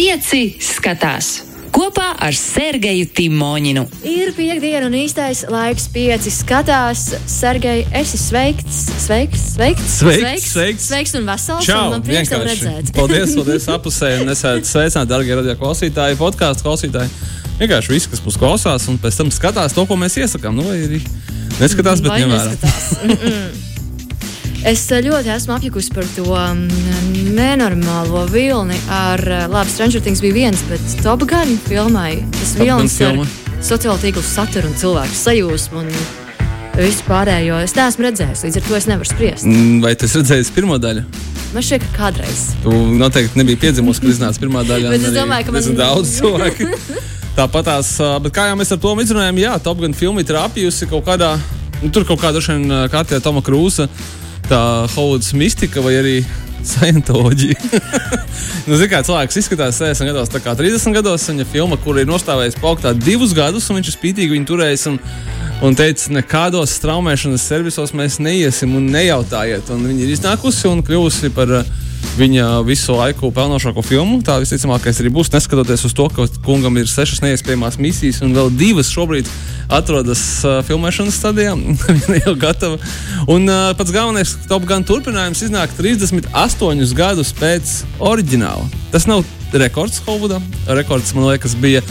Pieci skatās kopā ar Sergeju Timoņinu. Ir piekdiena un īstais laiks pieci skatās. Sergei, esi sveikts, sveikts, sveikts, Sveiks, sveiks. sveiks un vesels. Čau, un man prieks tev redzēt. Paldies, paldies apusē. Un esat sveicināti, darbie radio klausītāji, podkāstu klausītāji. Vienkārši visi, kas mūs klausās, un pēc tam skatās to, ko mēs iesakām. Nu, vai arī neskatās, bet Vai Es eh, ļoti esmu apjukusi par to mm, nenormālo vilni. Ar eh, labi, Stranger Things bija viens, bet Top Gun filmai tas vilnis filma. sociālo tīklu saturu un cilvēku sajūsmu. Un Visu pārējo es neesmu redzējis, līdz ar to es nevaru spriest. Mm, Vai esi redzējis pirmo daļu? Man šķiet, ka kādreiz. Tu noteikti nebija piedzimusi, kad iznāca pirmā daļa. Bet es domāju, ka man- diezgan daudz cilvēku. Tāpat tās, bet kā jau mēs ar to izrunājām, jā, Top Gun filma ir trāpījusi kaut kādā, nu, tur kaut kādā šeit kārtībā Toma Krūsa, tā Hollywoods mistika vai arī Scientoloģija. nu, Ziniet, kā cilvēks izskatās 60 gados, tā kā 30 gados. Viņa filma, kur ir nostājis plauktā divus gadus, un viņš ir spītīgi viņu turējis. Un, un teica, nekādos straumēšanas servisos mēs neiesim un nejautājiet. Un viņa ir iznākusi un kļuvusi par uh, viņa visu laiku pelnošāko filmu. Tā visticamākais arī būs, neskatoties uz to, ka kungam ir sešas neiespējamās misijas, un vēl divas šobrīd atrodas uh, filmēšanas stadijā. Viņa jau gatava. Un uh, pats galvenais Top Gun turpinājums iznāk 38 gadus pēc oriģināla. Tas nav rekords Hollywoodā. Rekords, man liekas, bija.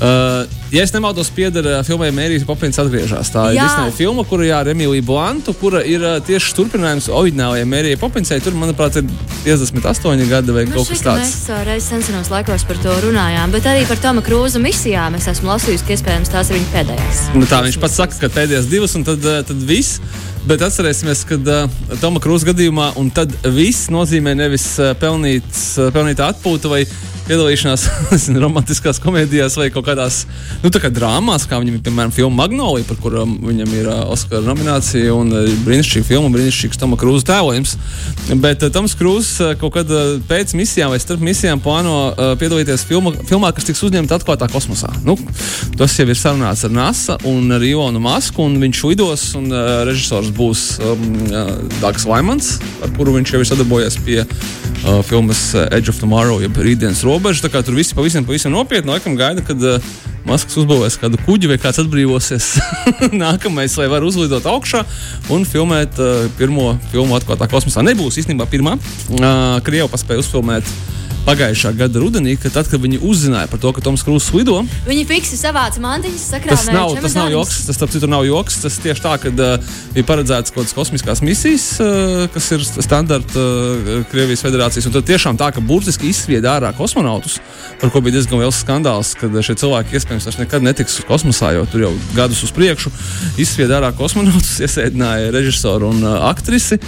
Uh, ja es nemaldos, pieder uh, filmai Mērijas Popins atgriežas. Tā ir Jā. Disneja filma, kura ir ar Emīliju Blantu, kura ir uh, tieši turpinājums oriģinālajai Mērijai Popinsai. Tur, manuprāt, ir 58 gadi vai Man kaut kas tāds. Mēs uh, reiz senos laikos par to runājām, bet arī par Toma Krūza misijām es esmu lasījusi, ka iespējams tās ir viņa pēdējās. Nu, tā viņš pats saka, ka pēdējās divas, un tad, tad viss. Bet atcerēsimies, ka uh, Toma Krūza gadījumā, un tad viss nozīmē nevis uh, pelnīts, uh, pelnīta atpūta vai piedalīšanās romantiskās komēdijās vai kaut kādās nu, kā drāmās, kā viņam ir piemēram filma Magnolija, par kurām viņam ir uh, Oskara nominācija un uh, brīnišķīga filma, brīnišķīgs Toma Krūza tēlojums. Bet uh, Toms Krūzs uh, kaut kad uh, pēc misijām vai starp misijām plāno uh, piedalīties filma, filmā, kas tiks uzņemta atklātā kosmosā. Nu, tas jau ir sarunāts ar NASA un ar Ilonu Masku, un viņš lidos, un uh, režisors būs um, uh, Dārgs Laimans, ar kuru viņš jau ir sadarbojies pie uh, filmas Edge of Tomorrow, jeb Rītdienas robeža. Kā tur visi pavisam, pavisam nopietni laikam gaida, kad uh, Masks uzbūvēs kādu kuģi vai kāds atbrīvosies nākamais, lai varētu uzlidot augšā un filmēt uh, pirmo filmu atklātā kosmosā. Nebūs īstenībā pirmā. Uh, Krievija paspēja uzfilmēt pagājušā gada rudenī, kad, tad, kad viņi uzzināja par to, ka Toms Krūss lido. Viņi fiksi savāca mantiņas, sakrāvēja Tas nav, tas nav joks. Tas, starp citu, nav joks. Tas tieši tā, ka uh, ir paredzēts kaut kādas kosmiskās misijas, uh, kas ir standarta uh, Krievijas federācijas. Un tad tiešām tā, ka burtiski izsvied ārā kosmonautus, par ko bija diezgan liels skandāls, kad šie cilvēki iespējams vairs nekad netiks kosmosā, jo tur jau gadus uz priekšu izsvied ārā kosmonautus, iesēdināja režisoru un uh, aktrisi.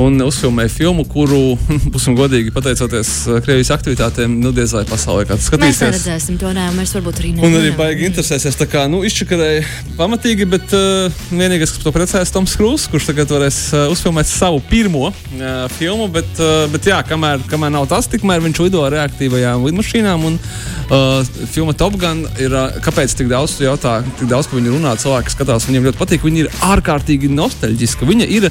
Un uzfilmēja filmu, kuru, būsim godīgi, pateicoties uh, Krievijas aktivitātēm, nu diez vai pasaulē kāds Mēs skatīsies. neredzēsim to, nē, mēs varbūt arī Un arī baigi interesēsies. Tā kā nu, izčakarēja pamatīgi, bet uh, vienīgais, kas to ir Toms Krūss, kurš tagad varēs uh, uzfilmēt savu pirmo uh, filmu. Bet, uh, bet jā, kamēr, kamēr nav tas, tikmēr viņš lido ar reaktīvajām lidmašīnām. Un, uh, filma Top Gun ir. Uh, kāpēc tik daudz jautā, tik daudz par viņu runā? Cilvēki skatās, viņiem ļoti patīk. Viņa ir ārkārtīgi nostalģiska. Viņa ir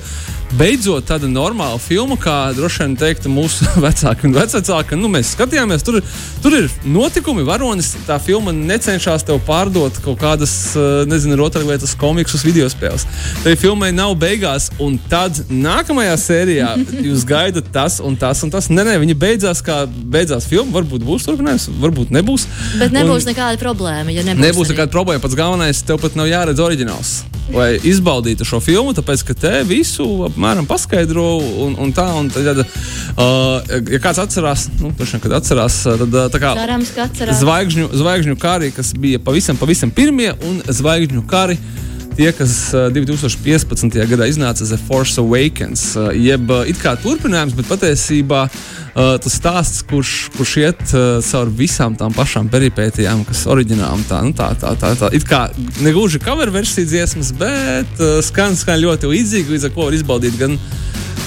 beidzot tāda normāla filma, kā droši vien teiktu mūsu vecāki un vecāki. Nu, mēs skatījāmies, tur, tur ir notikumi, varonis. Tā filma necenšas tev pārdot kaut kādas, eh, nezinu, rotaļlietas, komiksus, video spēles. Tai filmai nav beigās, un tad nākamajā sērijā jūs gaidat tas un tas un tas. Nē, nē, viņa beidzās kā beidzās filma. Varbūt būs turpinājums, varbūt nebūs. Bet nebūs Un- nekāda problēma. Ja nebūs Nebūs nekāda problēma. Pats galvenais, tev pat nav jāredz oriģināls. Lai izbaudītu šo filmu, tāpēc ka te visu apmēram paskaidro un, un tā. Un tad, uh, ja kāds atcerās, nu, vien, kad atcerās, tad uh, tā kā Cerams, atcerās. zvaigžņu, zvaigžņu kari, kas bija pavisam, pavisam pirmie, un zvaigžņu kari. Tie, kas uh, 2015. gadā iznāca The Force Awakens, jeb it kā turpinājums, bet patiesībā tas stāsts, kurš, kurš iet cauri visām tām pašām peripētijām, kas oriģinālam tā, nu, tā, tā, tā, tā. It kā negluži cover versija dziesmas, bet skan, skan ļoti līdzīgi, līdz ar ko var izbaudīt gan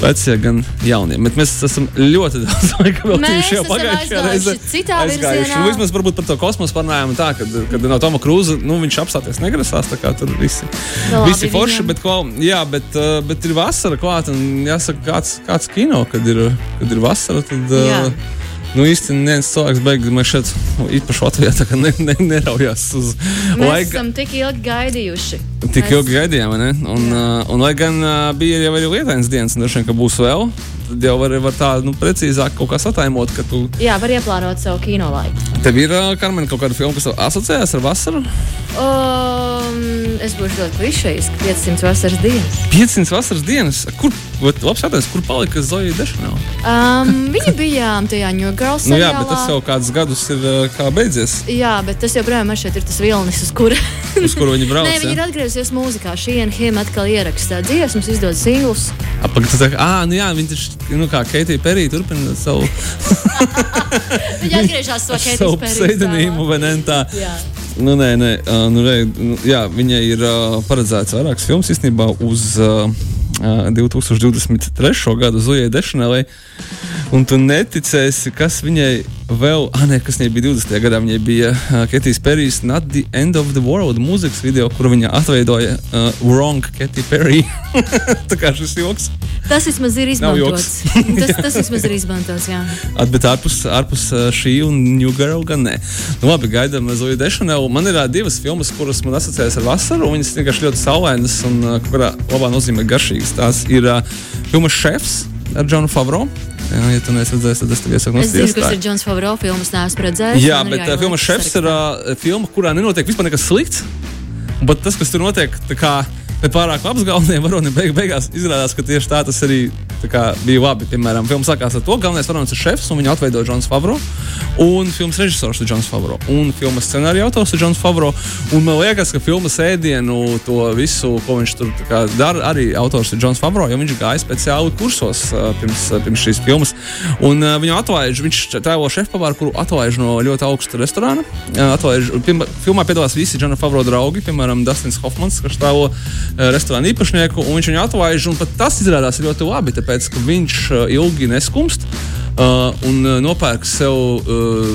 vecie, gan jaunie. Bet mēs esam ļoti daudz laika veltījuši jau pagājušajā reizē. citā Aizgājuši. virzienā. Nu, vismaz varbūt par to kosmosu parunājām tā, kad, kad nav Toma Krūza, nu, viņš apstāties negrasās, tā kā tur visi, Nu, labi visi forši, viņam. bet, klau, jā, bet, uh, bet ir vasara klāt, un jāsaka, kāds, kāds kino, kad ir, kad ir vasara, tad, Jā. uh, nu, īsti neviens cilvēks beigas, man šeit nu, īpaši Latvijā ne, ne, neraujās uz Mēs laiku. esam tik ilgi gaidījuši. Tik Mēs- ilgi gaidījām, ne? Un, uh, un lai gan uh, bija jau arī lietainas dienas, un droši vien, ka būs vēl, tad jau var, var tā nu, precīzāk kaut kā sataimot, ka tu Jā, var ieplānot savu kino laiku. tev ir uh, Karmen kaut kāda filma, kas asociējas ar vasaru. Um, es būšu ļoti klišejis, ka 500 vasaras dienas. 500 vasaras dienas. Kur, labs jautājums, kur palika Zoja Dešanela? Um, viņi bija tajā New Girl Nu, jā, bet tas jau kādus gadus ir uh, kā beidzies, Jā, bet tas joprojām ir tas vilnis, uz kura. uz kuru viņi brauc. Nē, viņi ir atgriezusies mūzikā. Šī un Him atkal ierakstā dziesmas, izdod singlus. Apakaļ, tā, ah, nu jā, viņi taču, nu kā Keitija Perī turpina savu, Viņi atgriežas to savu pseidonīmu, vai ne? Tā. Jā. Nu, nē, nē, nu, re, nu, jā, viņai ir uh, paredzēts vairākas filmas īstenībā uz uh, uh, 2023. gadu Zujai Dešanelai. Un tu neticēsi, kas viņai vēl, ah, nē, kas viņai bija 20. gadā. Viņai bija uh, Ketijas Perijas Not the End of the World mūzikas video, kur viņa atveidoja uh, Wrong Katy Perry. Tā kā šis joks. Tas vismaz ir izmantots. tas, tas vismaz ir izmantots. Jā. At, bet ārpus, ārpus ā, šī un New Girl gan nē. Nu, labi, gaidām Zoju Dešanelu. Man ir ā, divas filmas, kuras man asociējas ar vasaru. un Viņas vienkārši ļoti saulainas un, ā, kaut kādā labā nozīmē, garšīgas. Tās ir uh, filmas Šefs ar Džonu Favro. Jā, ja tu neesi redzējis, tad es tev iesaku Es zinu, nosties. kas ir Džons Favro filmas, neesmu redzējis. Jā, bet uh, filma Šefs ir uh, filma, kurā nenotiek vispār nekas slikts. Bet tas, kas tur notiek, tā kā nepārāk labs galvenajam varonim, beig, beigās izrādās, ka tieši tā tas arī bija labi. Piemēram, filma sākās ar to, ka galvenais varonis ir šefs, un viņu atveido Džons Favro. Un filmas režisors ir Džons Favro. Un filmas scenārija autors ir Džons Favro. Un man liekas, ka filmas ēdienu, to visu, ko viņš tur dara, arī autors ir Džons Favro, jo viņš gāja speciāli kursos pirms, pirms šīs filmas. Un uh, viņu atlaiž, viņš tēlo šefpavāru, kuru atlaiž no ļoti augsta restorāna. Atlaiž, pirma, filmā piedalās visi Džona Favro draugi, piemēram, Dustins Hofmans, kurš tēlo uh, restorāna īpašnieku, un viņš viņu atlaiž. Un pat tas izrādās ļoti labi, tāpēc, ka viņš uh, ilgi neskumst uh, un uh, nopērk sev uh,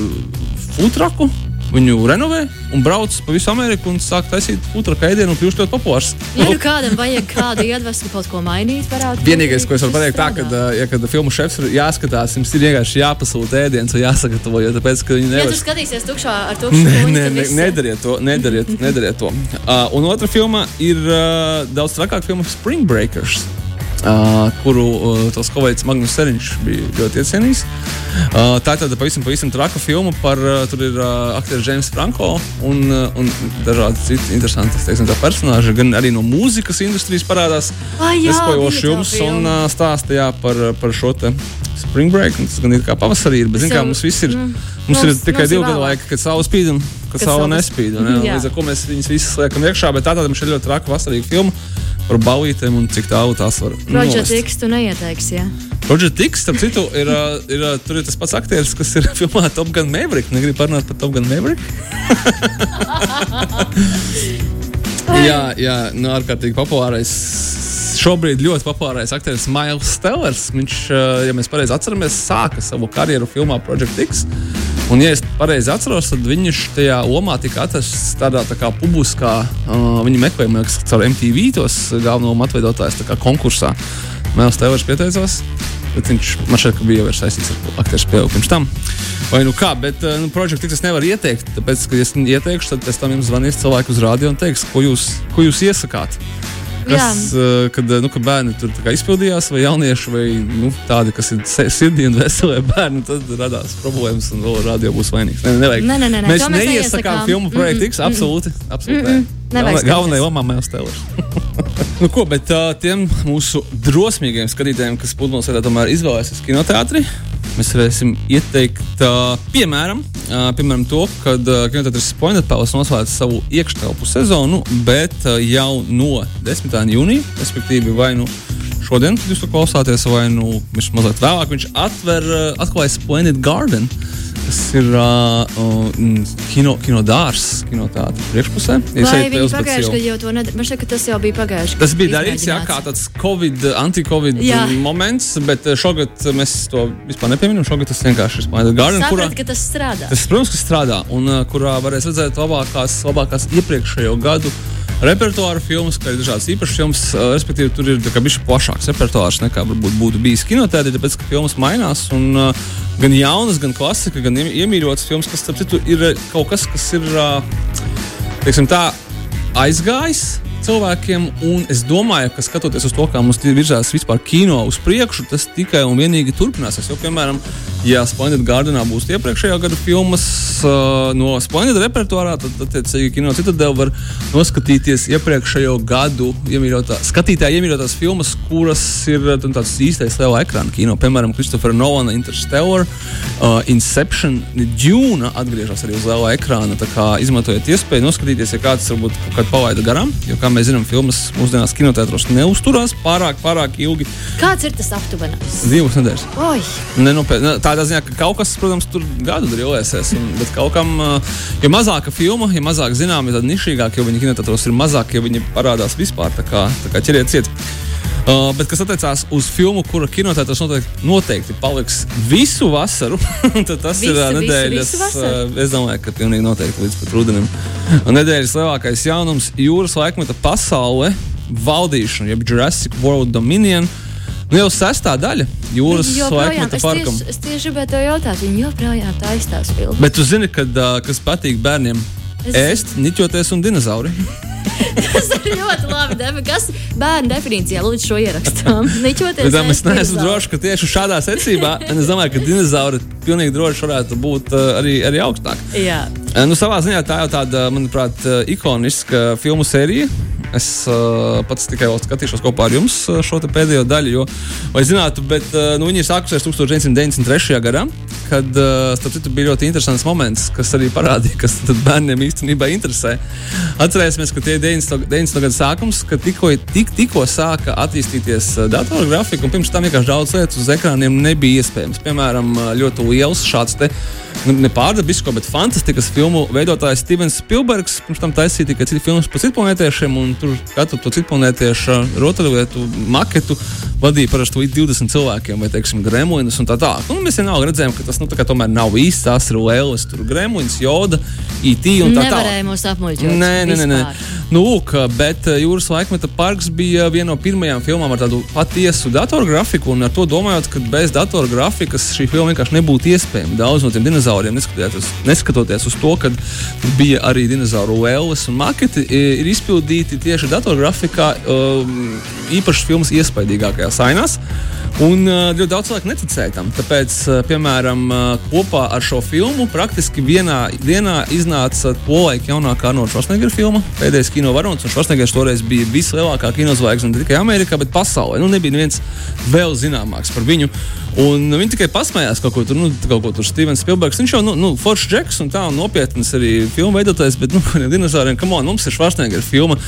futraku. Viņu renovē un brauc pa visu Ameriku un sāk taisīt putra ēdienu un kļūst ļoti populārs. Ja nu kādam vajag kādu iedvesmu kaut ko mainīt, varētu Vienīgais, ko es varu pateikt, tā, ka, strādā. ja, kad filmu šefs ir jāskatās, jums ir vienkārši jāpasūta ēdiens un jāsagatavo, jo tāpēc, ka viņi Ja nevar. tu skatīsies tukšā ar tukšu nē, tad nē, viss- nedariet to. Nedariet, nedariet to. Uh, un otra filma ir uh, daudz trakāka filma Spring Breakers. Uh, kuru uh, tos kolēģis Magnus Seriņš bija ļoti iecienījis. Uh, tā ir tāda pavisam, pavisam traka filma par, uh, tur ir uh, aktieris James Franko un, uh, un dažādi citi interesanti teiksim, tā personāži, gan arī no mūzikas industrijas parādās. Tā jums un uh, stāsta jā, par, par šo te Spring Break. Tas gan ir kā pavasarī, ir, bet zin, kā, mums viss ir, mm, mums ir mums- tikai mums ir divi gadu vēlāk. laiki, kad saule spīd un kad, Kad saule nespīd. un, jā, Jā. Līdz ar to mēs viņus visus liekam iekšā, bet tātad mums ir ļoti traka vasarīga filma par balītēm un cik tālu tās var Roger novest. Tiks, tu neieteiksi, jā. Roger Tiks, starp citu, ir, ir, tur ir tas pats aktieris, kas ir filmā Top Gun Maverick. Negribu parunāt par Top Gun Maverick. jā, jā, nu, ārkārtīgi populārais. Šobrīd ļoti populārais aktieris Mails Stellers. Viņš, ja mēs pareizi atceramies, sāka savu karjeru filmā Project X. Un, ja es pareizi atceros, tad viņš tajā lomā tika atrasts tādā tā kā publiskā, uh, viņa meklējumā, kas caur MTV tos galveno lomu atveidotājs konkursā. Mails Stellers pieteicās. Bet viņš man šeit bija jau saistīts ar aktieru spēli pirms tam. Vai nu kā, bet nu, projektu es nevaru ieteikt. Tāpēc, ka, ja es ieteikšu, tad pēc tam jums zvanīs cilvēki uz rādio un teiks, ko jūs, ko jūs iesakāt. Kas, uh, kad, nu, kad bērni tur izpildījās, vai jaunieši, vai nu, tādi, kas ir sirdī un veselē bērni, tad radās problēmas un vēl rādio būs vainīgs. Nē, nevajag. Nē, nē, nē, mēs mēs neiesakām filmu projektu X. Absolūti. absolūti Galvenā- lomā mēs tēlēsim. nu, ko, bet uh, tiem mūsu drosmīgiem skatītājiem, kas pludmales tomēr izvēlēsies kinoteātri, mēs varēsim ieteikt, uh, piemēram, uh, piemēram, to, ka uh, kinoteātris Palace noslēdz savu iekštelpu sezonu, bet uh, jau no 10. jūnija, respektīvi vai nu šodien, kad jūs to klausāties, vai nu viņš mazliet vēlāk, viņš atver, uh, atklāja Splendid Garden. Tas ir uh, kino, kino dārzs, kino tāda priekšpusē. Ejat viņi Pils, bet pagājuši jau- to nedarīja? Man ka tas jau bija pagājuši. Tas bija darīts jā, kā tāds Covid, anti-Covid moments, bet šogad mēs to vispār nepieminam. Šogad tas vienkārši ir Splendid Garden, kurā Sapratu, ka tas strādā. tas, protams, ka strādā un uh, kurā varēs redzēt labākās, labākās iepriekšējo gadu repertuāra filmas, kā arī dažādas īpašas filmas. Respektīvi, tur ir bijis plašāks repertuārs nekā varbūt būtu bijis kinotēdē, tāpēc ka filmas mainās. Un, gan jaunas, gan klasika, gan iemīļotas filmas, kas, starp citu, ir kaut kas, kas ir teiksim, tā, aizgājis cilvēkiem. Es domāju, ka skatoties uz to, kā mums virzās vispār kino uz priekšu, tas tikai un vienīgi turpināsies. Jo, piemēram, ja Splendid Gardenā būs iepriekšējā gada filmas uh, no Splendid repertuārā, tad, attiecīgi, Kino Citadela var noskatīties iepriekšējo gadu iemīļotā, skatītāja iemīļotās filmas, kuras ir uh, tāds īstais liela ekrāna kino. Piemēram, Kristofera Nolana Interstellar, uh, Inception, Dune atgriežas arī uz liela ekrāna. Tā kā izmantojiet iespēju noskatīties, ja kāds varbūt kaut kādu palaida garām, jo, kā mēs zinām, filmas mūsdienās kinotētros neusturās pārāk, pārāk ilgi. Kāds ir tas aptuvenais? Divas nedēļas. Oi! Nenopietni. Tā tādā ziņā, ka kaut kas, protams, tur gadu drillēsies. Un, bet kaut kam, jo mazāka filma, jo mazāk zināma, tad nišīgāk, jo viņi kinotētos ir mazāk, jo viņi parādās vispār. Tā kā, tā kā ķeriet ciet. Uh, bet, kas attiecās uz filmu, kura kinotētos noteikti, noteikti paliks visu vasaru, tad tas visu, ir uh, nedēļas. Visu, visu uh, es domāju, ka pilnīgi noteikti līdz pat rudenim. Nedēļas lielākais jaunums - jūras laikmeta pasaule, valdīšana, jeb Jurassic World Dominion. Nu, jau sestā daļa jūras laikmeta parkam. Es tieši gribēju te jautāt, viņi joprojām taisās filmu. Bet tu zini, kad, uh, kas patīk bērniem? Es... Ēst, niķoties un dinozauri. Tas ir ļoti labi. Defi. Kas bērnu definīcijā līdz šo ierakstām? Niķoties. Bet, es neesmu drošs, ka tieši šādā secībā es domāju, ka dinozauri pilnīgi droši varētu būt uh, arī, arī augstāk. Jā. Nu, savā ziņā tā jau tāda, manuprāt, ikoniska filmu sērija Es uh, pats tikai skatīšos kopā ar jums šo pēdējo daļu, jo, lai zinātu, bet uh, nu, viņi ir sākusies 1993. gadā, kad uh, citu, bija ļoti interesants moments, kas arī parādīja, kas bērniem īstenībā interesē. Atcerēsimies, ka tie ir 90. 90. gada sākums, kad tikko, tik, tikko sāka attīstīties datorgrafika, un pirms tam vienkārši daudz lietas uz ekrāniem nebija iespējams. Piemēram, ļoti liels šāds te nu, ne pārdabisko, bet fantastikas filmu veidotājs Stevens Spilbergs. Pirms tam taisīja tikai citu filmu par citplanētiešiem, un tur katru to citplanētiešu rotaļlietu maketu vadīja parasti līdz 20 cilvēkiem, vai, teiksim, gremlīnus un tā tālāk. Nu, mēs vienalga redzējām, ka tas nu, tomēr nav īsts tās ir lēlis, tur gremlīns, joda, IT un tā tālāk. Nevarēja mūs apmuļķot. Nē, nē, nē, nē. Nu, lūk, bet eh, Jūras laikmeta parks bija viena no pirmajām filmām ar tādu patiesu datorgrafiku, un ar to domājot, ka bez datorgrafikas šī filma vienkārši nebūtu iespējama. Daudz no tiem dinozauriem, neskatoties, neskatoties uz to, ka bija arī dinozauru lēles un maketi, ir izpildīti tieši datorgrafikā, um, īpaši filmas iespaidīgākajās ainās. Un ļoti daudz cilvēku neticēja tam. Tāpēc, piemēram, kopā ar šo filmu praktiski vienā dienā iznāca polaika jaunākā Arnolda Švarcnegera filma, pēdējais kino varonis. Švarcnegers toreiz bija vislielākā kinozvaigzne ne tikai Amerikā, bet pasaulē. Nu, nebija neviens vēl zināmāks par viņu. Un viņi tikai pasmējās kaut ko tur, nu, kaut ko tur Stevens Spilbergs. Viņš jau, nu, nu Foršs Džeks un tā, un nopietnas arī filmu veidotājs, bet, nu, kādiem dinozauriem, kam on, mums ir Švarcnegera filma.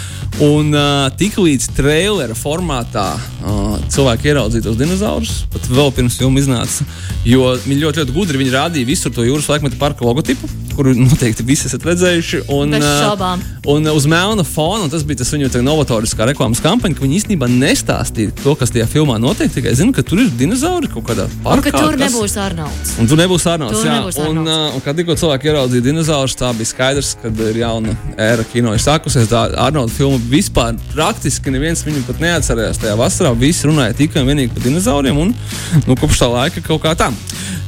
Un uh, tik līdz trailera formātā uh, cilvēki ieraudzīja tos dinozaurus, pat vēl pirms filma iznāca, jo viņi ļoti, ļoti gudri viņi rādīja visur to jūras laikmeta parka logotipu kuru noteikti visi esat redzējuši. Un, uh, un uz melna fona, un tas bija tas viņu novatoriskā reklāmas kampaņa, ka viņi īstenībā nestāstīja to, kas tajā filmā notiek. Tikai zinu, ka tur ir dinozauri kaut kādā parkā. Un ka tur kas... nebūs Arnolds. Un tur nebūs Arnolds. Tur jā, nebūs Arnolds. un, uh, un kad tikko cilvēki ieraudzīja dinozaurus, tā bija skaidrs, ka ir jauna ēra kino ir sākusies. Tā Arnolda filma vispār praktiski neviens viņu pat neatcerējās tajā vasarā. Visi runāja tikai un vienīgi par dinozauriem, un nu, kopš tā laika kaut kā tā.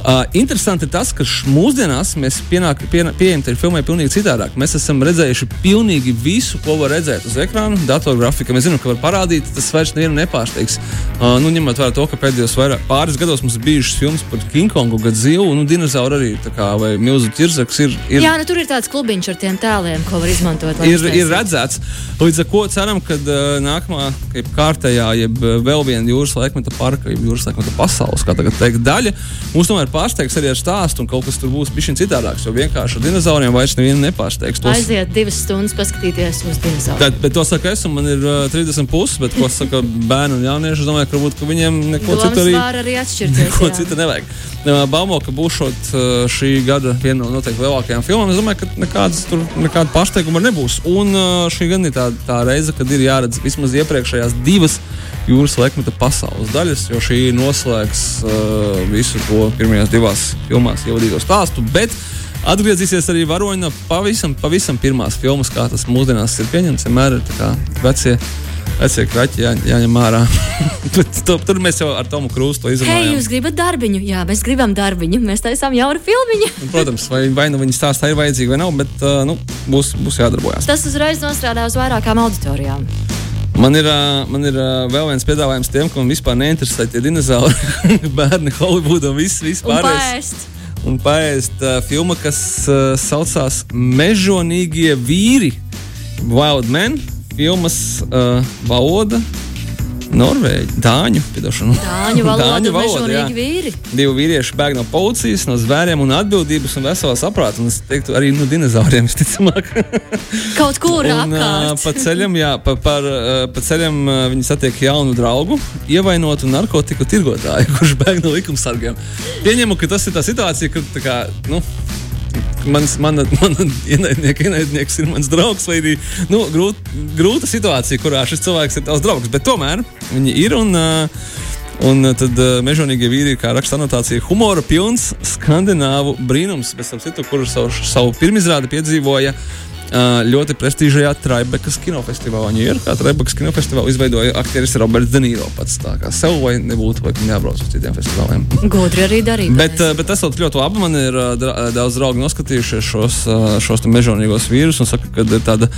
Uh, interesanti tas, ka mūsdienās mēs pienāk, pie, pieejam tai filmai pilnīgi citādāk. Mēs esam redzējuši pilnīgi visu, ko var redzēt uz ekrāna, datorgrafika. Mēs zinām, ka var parādīt, tas vairs nevienu nepārsteigs. Uh, nu, ņemot vērā to, ka pēdējos vairāk, pāris gados mums ir bijušas filmas par King Kongu, Godzilla, nu, dinozauru arī, kā, vai milzu ķirzaks ir, ir. Jā, nu, tur ir tāds klubiņš ar tiem tēliem, ko var izmantot. Ir, ir redzēts. Līdz ar to ceram, ka uh, nākamā, kaip kārtējā, jeb vēl viena jūras laikmeta parka, jeb jūras laikmeta pasaules, kā tagad teikt, daļa, mums tomēr pārsteigs arī ar stāstu, un kaut kas tur būs bijis citādāks. Jo vienkārši ar dinozauriem vairs nevienu nepārsteigs. Tos... Aiziet divas stundas paskatīties uz dinozauriem. Bet, bet to saka es, man ir uh, 30 puses, bet ko saka bērni un jaunieši, es domāju, ka varbūt ka viņiem neko citu arī, arī atšķirties. Neko citu nevajag. Baumo, ka būšot uh, šī gada viena no noteikti lielākajām filmām, es domāju, ka nekādas tur nekāda pārsteiguma nebūs. Un uh, šī gan ir tā, tā reize, kad ir jāredz vismaz iepriekšējās divas jūras laikmeta pasaules daļas, jo šī noslēgs uh, visu to pirmajās divās filmās ievadīto stāstu. Bet Atgriezīsies arī varoņi no pavisam, pavisam pirmās filmas, kā tas mūsdienās ir pieņemts. Vienmēr ir vecie vecie kraķi jā, jāņem ārā. tur, tur mēs jau ar Tomu Krūstu to izdarījām. Hei, jūs gribat darbiņu? Jā, mēs gribam darbiņu. Mēs taisām jaunu filmu. Protams, vai, vai nu viņa stāstā ir vajadzīga vai nav, bet uh, nu, būs, būs jādarbojas. Tas uzreiz nostrādā uz vairākām auditorijām. Man ir, man ir vēl viens piedāvājums tiem, kam vispār neinteresē tie dinozauri, bērni, Holivuda un viss, viss pārējais. Un paēst uh, filma, kas uh, saucās Mežonīgie vīri, Wild Men filmas uh, valoda. Norvēģi, Dāņu, piedošanu. Dāņu valoda, Dāņu valoda jā. vīri. Divi vīrieši bēg no policijas, no zvēriem un atbildības un veselā saprāta. Un es teiktu, arī no dinozauriem visticamāk. Kaut kur apkārt. Uh, pa ceļam, jā, pa, par, pa ceļam viņi satiek jaunu draugu, ievainotu narkotiku tirgotāju, kurš bēg no likumsargiem. Pieņemu, ka tas ir tā situācija, kur tā kā, nu, mans, mana, mana ienaidnieka ienaidnieks ir mans draugs, vai nu, grūt, grūta situācija, kurā šis cilvēks ir tavs draugs. Bet tomēr viņi ir un. Un tad uh, mežonīgie vīri, kā raksta anotācija, humora pilns skandināvu brīnums, bez tam citu, kurus savu, savu pirmizrādi piedzīvoja uh, ļoti prestižajā Tribekas kinofestivālā. Ņujorkā Tribekas kinofestivālā izveidoja aktieris Roberts Denīro pats. Tā kā sev vai nebūtu, vai jābrauc uz citiem festivāliem. Gudri arī darīt. Bet, bet tas ļoti labi. Man ir daudz draugi noskatījušies šos, šos mežonīgos vīrus un saka, ka ir tāda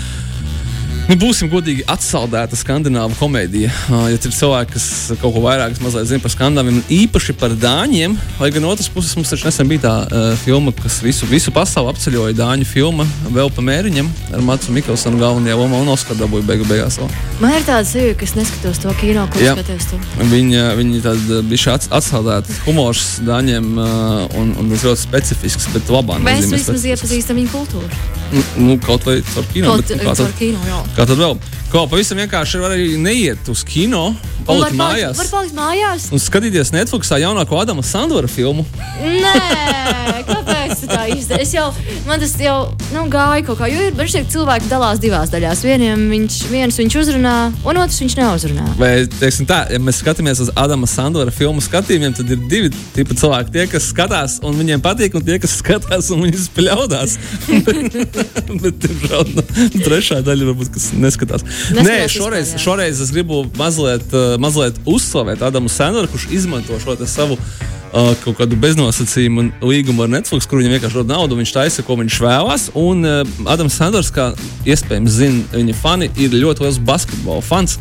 Nu, būsim godīgi, atsaldēta skandināvu komēdija. Uh, ja ir cilvēki, kas kaut ko vairāk zina par skandināviem, īpaši par dāņiem, vai gan otrs puses mums taču nesen bija tā uh, filma, kas visu, visu pasauli apceļoja dāņu filma vēl pa mēriņam ar Matu Mikkelsonu galvenajā lomā un Oskaru dabūju beigu beigās. Vēl. Man ir tāda sajūta, ka es neskatos to kino, ko skatos to. Viņa, viņa tāda bija atsaldēta humors dāņiem uh, un, un ļoti specifisks, bet labā. Mēs vismaz iepazīstam viņu kultūru. Nu, nu, kaut vai caur kino. Kaut, bet, caur kino jā. Kā tad vēl? Ko pavisam vienkārši var arī neiet uz kino, palikt mājās. Var palikt mājās. Un skatīties Netflixā jaunāko Adama Sandora filmu. Nē, kāpēc tā īsti? Es jau, man tas jau nu, gāja kaut kā, jo ir brīnišķīgi cilvēki dalās divās daļās. Vieniem viņš, viens viņš uzrunā, un otrs viņš neuzrunā. Vai, teiksim tā, ja mēs skatāmies uz Adama Sandora filmu skatījumiem, tad ir divi tipi cilvēki. Tie, kas skatās un viņiem patīk, un tie, kas skatās un viņus spļaudās. bet, diemžēl, nu, trešā daļa varbūt, kas neskatās. Nē, šoreiz, vispār, šoreiz es gribu mazliet, uh, mazliet uzslavēt Adamu Sandleru, kurš izmanto šo savu uh, kaut kādu beznosacījumu līgumu ar Netflix, kur viņam vienkārši dod naudu, viņš taisa, ko viņš vēlās. Un uh, Adams Sandlers, kā iespējams zina viņa fani, ir ļoti liels basketbola fans.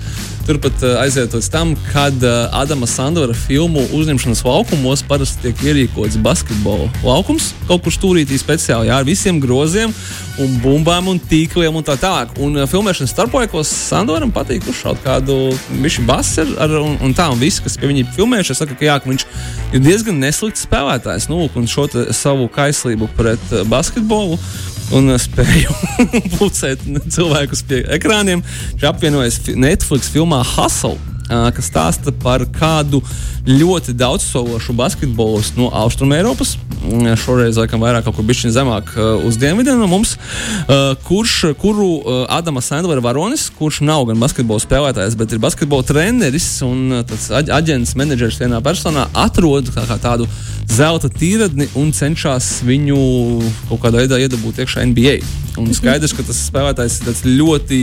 Turpat aiziet līdz tam, kad Adama Sandora filmu uzņemšanas laukumos parasti tiek ierīkots basketbola laukums. Kaut kur stūrītī speciāli jā, ar visiem groziem un bumbām un tīkliem un tā tālāk. Un filmēšanas starplaikos Sandoram patīk uzšaut kādu ar, ar, un, un tā, un visi, kas pie viņa filmējuši, saka, ka, jā, ka viņš ir diezgan neslikts spēlētājs. Nu, un šo savu kaislību pret basketbolu un spēju pulcēt cilvēkus pie ekrāniem. Viņš apvienojas Netflix filmā Hustle kas stāsta par kādu ļoti daudzsološu basketbolistu no Austrumēropas. Šoreiz, laikam, vairāk kaut kur bišķiņa zemāk uz dienvidiem no mums, kurš, kuru Adama Sandlera varonis, kurš nav gan basketbola spēlētājs, bet ir basketbola treneris un aģents, menedžers vienā personā, atrod kā, kā tādu zelta tīradni un cenšas viņu kaut kādā veidā iedabūt iekšā NBA. Un skaidrs, ka tas spēlētājs ir ļoti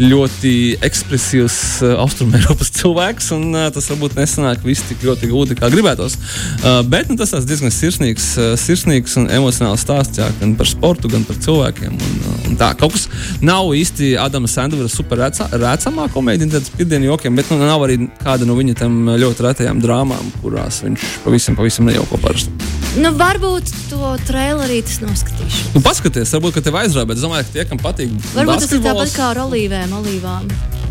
ļoti ekspresīvs uh, austrumēropas cilvēks, un uh, tas varbūt nesanāk viss tik ļoti gudri, kā gribētos. Uh, bet nu, tas ir diezgan sirsnīgs, uh, sirsnīgs un emocionāls stāsts jā, gan par sportu, gan par cilvēkiem. Un, un tā kaut kas nav īsti Adama Sandvera super redzamā komēdija, tad spiedienu jokiem, bet nu, nav arī kāda no viņa tam ļoti retajām drāmām, kurās viņš pavisam, pavisam nejauko parasti. Nu, varbūt to trailerī tas noskatīšu. Nu, paskaties, varbūt tev aizrāva, bet es domāju, ka tie, kam patīk, varbūt tas ir tāpat kā ar olīvēm. olīvām.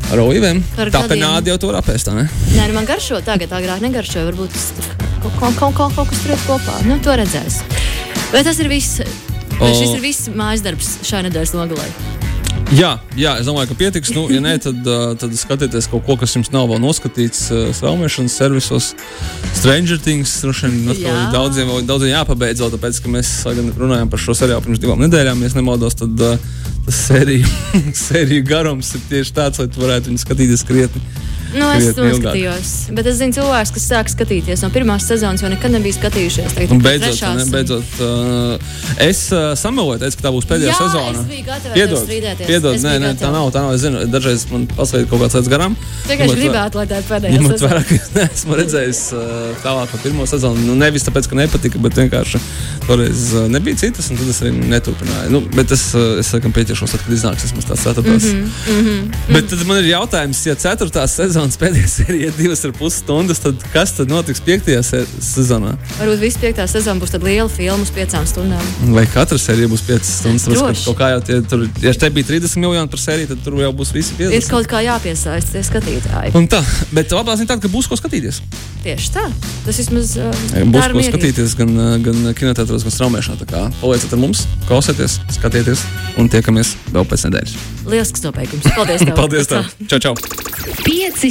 Ar olīvēm? Tā penādi jau tur apēst, ne? Nē, nu man garšo tagad, agrāk negaršoja. Varbūt tas kaut, kaut, kaut, kaut, kaut kas tur ir kopā. Nu, to redzēs. Bet tas ir viss. O... Šis ir viss mājas darbs šai nedēļas nogalē. Jā, jā, es domāju, ka pietiks. Nu, ja nē, tad, tad skatieties kaut ko, kas jums nav vēl noskatīts straumēšanas servisos. Stranger Things droši vien jā. daudziem, daudziem jāpabeidz, tāpēc, ka mēs runājām par šo seriālu pirms divām nedēļām. Ja nemaldos, tad tas sēriju, sēriju garums ir tieši tāds, lai tu varētu viņu skatīties krietni Nu, es ilgāk. noskatījos, bet es zinu cilvēkus, kas sāk skatīties no pirmās sezonas, jo nekad nebija skatījušies. Tagad Un beidzot, trešās ne, beidzot uh, es uh, sameloju, teicu, ka tā būs pēdējā Jā, sezona. Piedod, piedod, nē, nē, tā nav. Tā nav. Es zinu, dažreiz man paslēdz kaut kāds lietas garām. Vē- gribētu, lai tā ir pēdējā Ņemot sezona. vērā, ka es neesmu redzējis uh, tālāk par pirmo sezonu. Nu, nevis tāpēc, ka nepatika, bet vienkārši toreiz uh, nebija citas, un tad es arī neturpināju. Nu, bet es, uh, es laikam pieķeršos, kad iznāks tās ceturtās. Mm -hmm, mm -hmm. Bet tad man ir jautājums, ja ceturtās sezonas pēdējā sērija ir divas ar pus stundas, tad kas tad notiks piektajā se sezonā? Varbūt viss piektā sezona būs liela filma uz piecām stundām. Vai katra sērija būs 5 stundas? Tāpēc, kaut kā jau tie, tur, ja te bija 30 miljoni par sēriju, tad tur jau būs visi 50. Ir kaut kā jāpiesaista tie skatītāji. Un tā, bet labā ziņa tāda, ka būs ko skatīties. Tieši tā. Tas vismaz uh, Būs ko mierīgi. skatīties gan, gan kinotētos, gan straumēšanā. Tā kā palieciet ar mums, klausieties, skatieties un tiekamies vēl pēc nedēļas. Lielisks nobeigums. Paldies! Tev. Paldies! Tev. Čau, čau! Pieci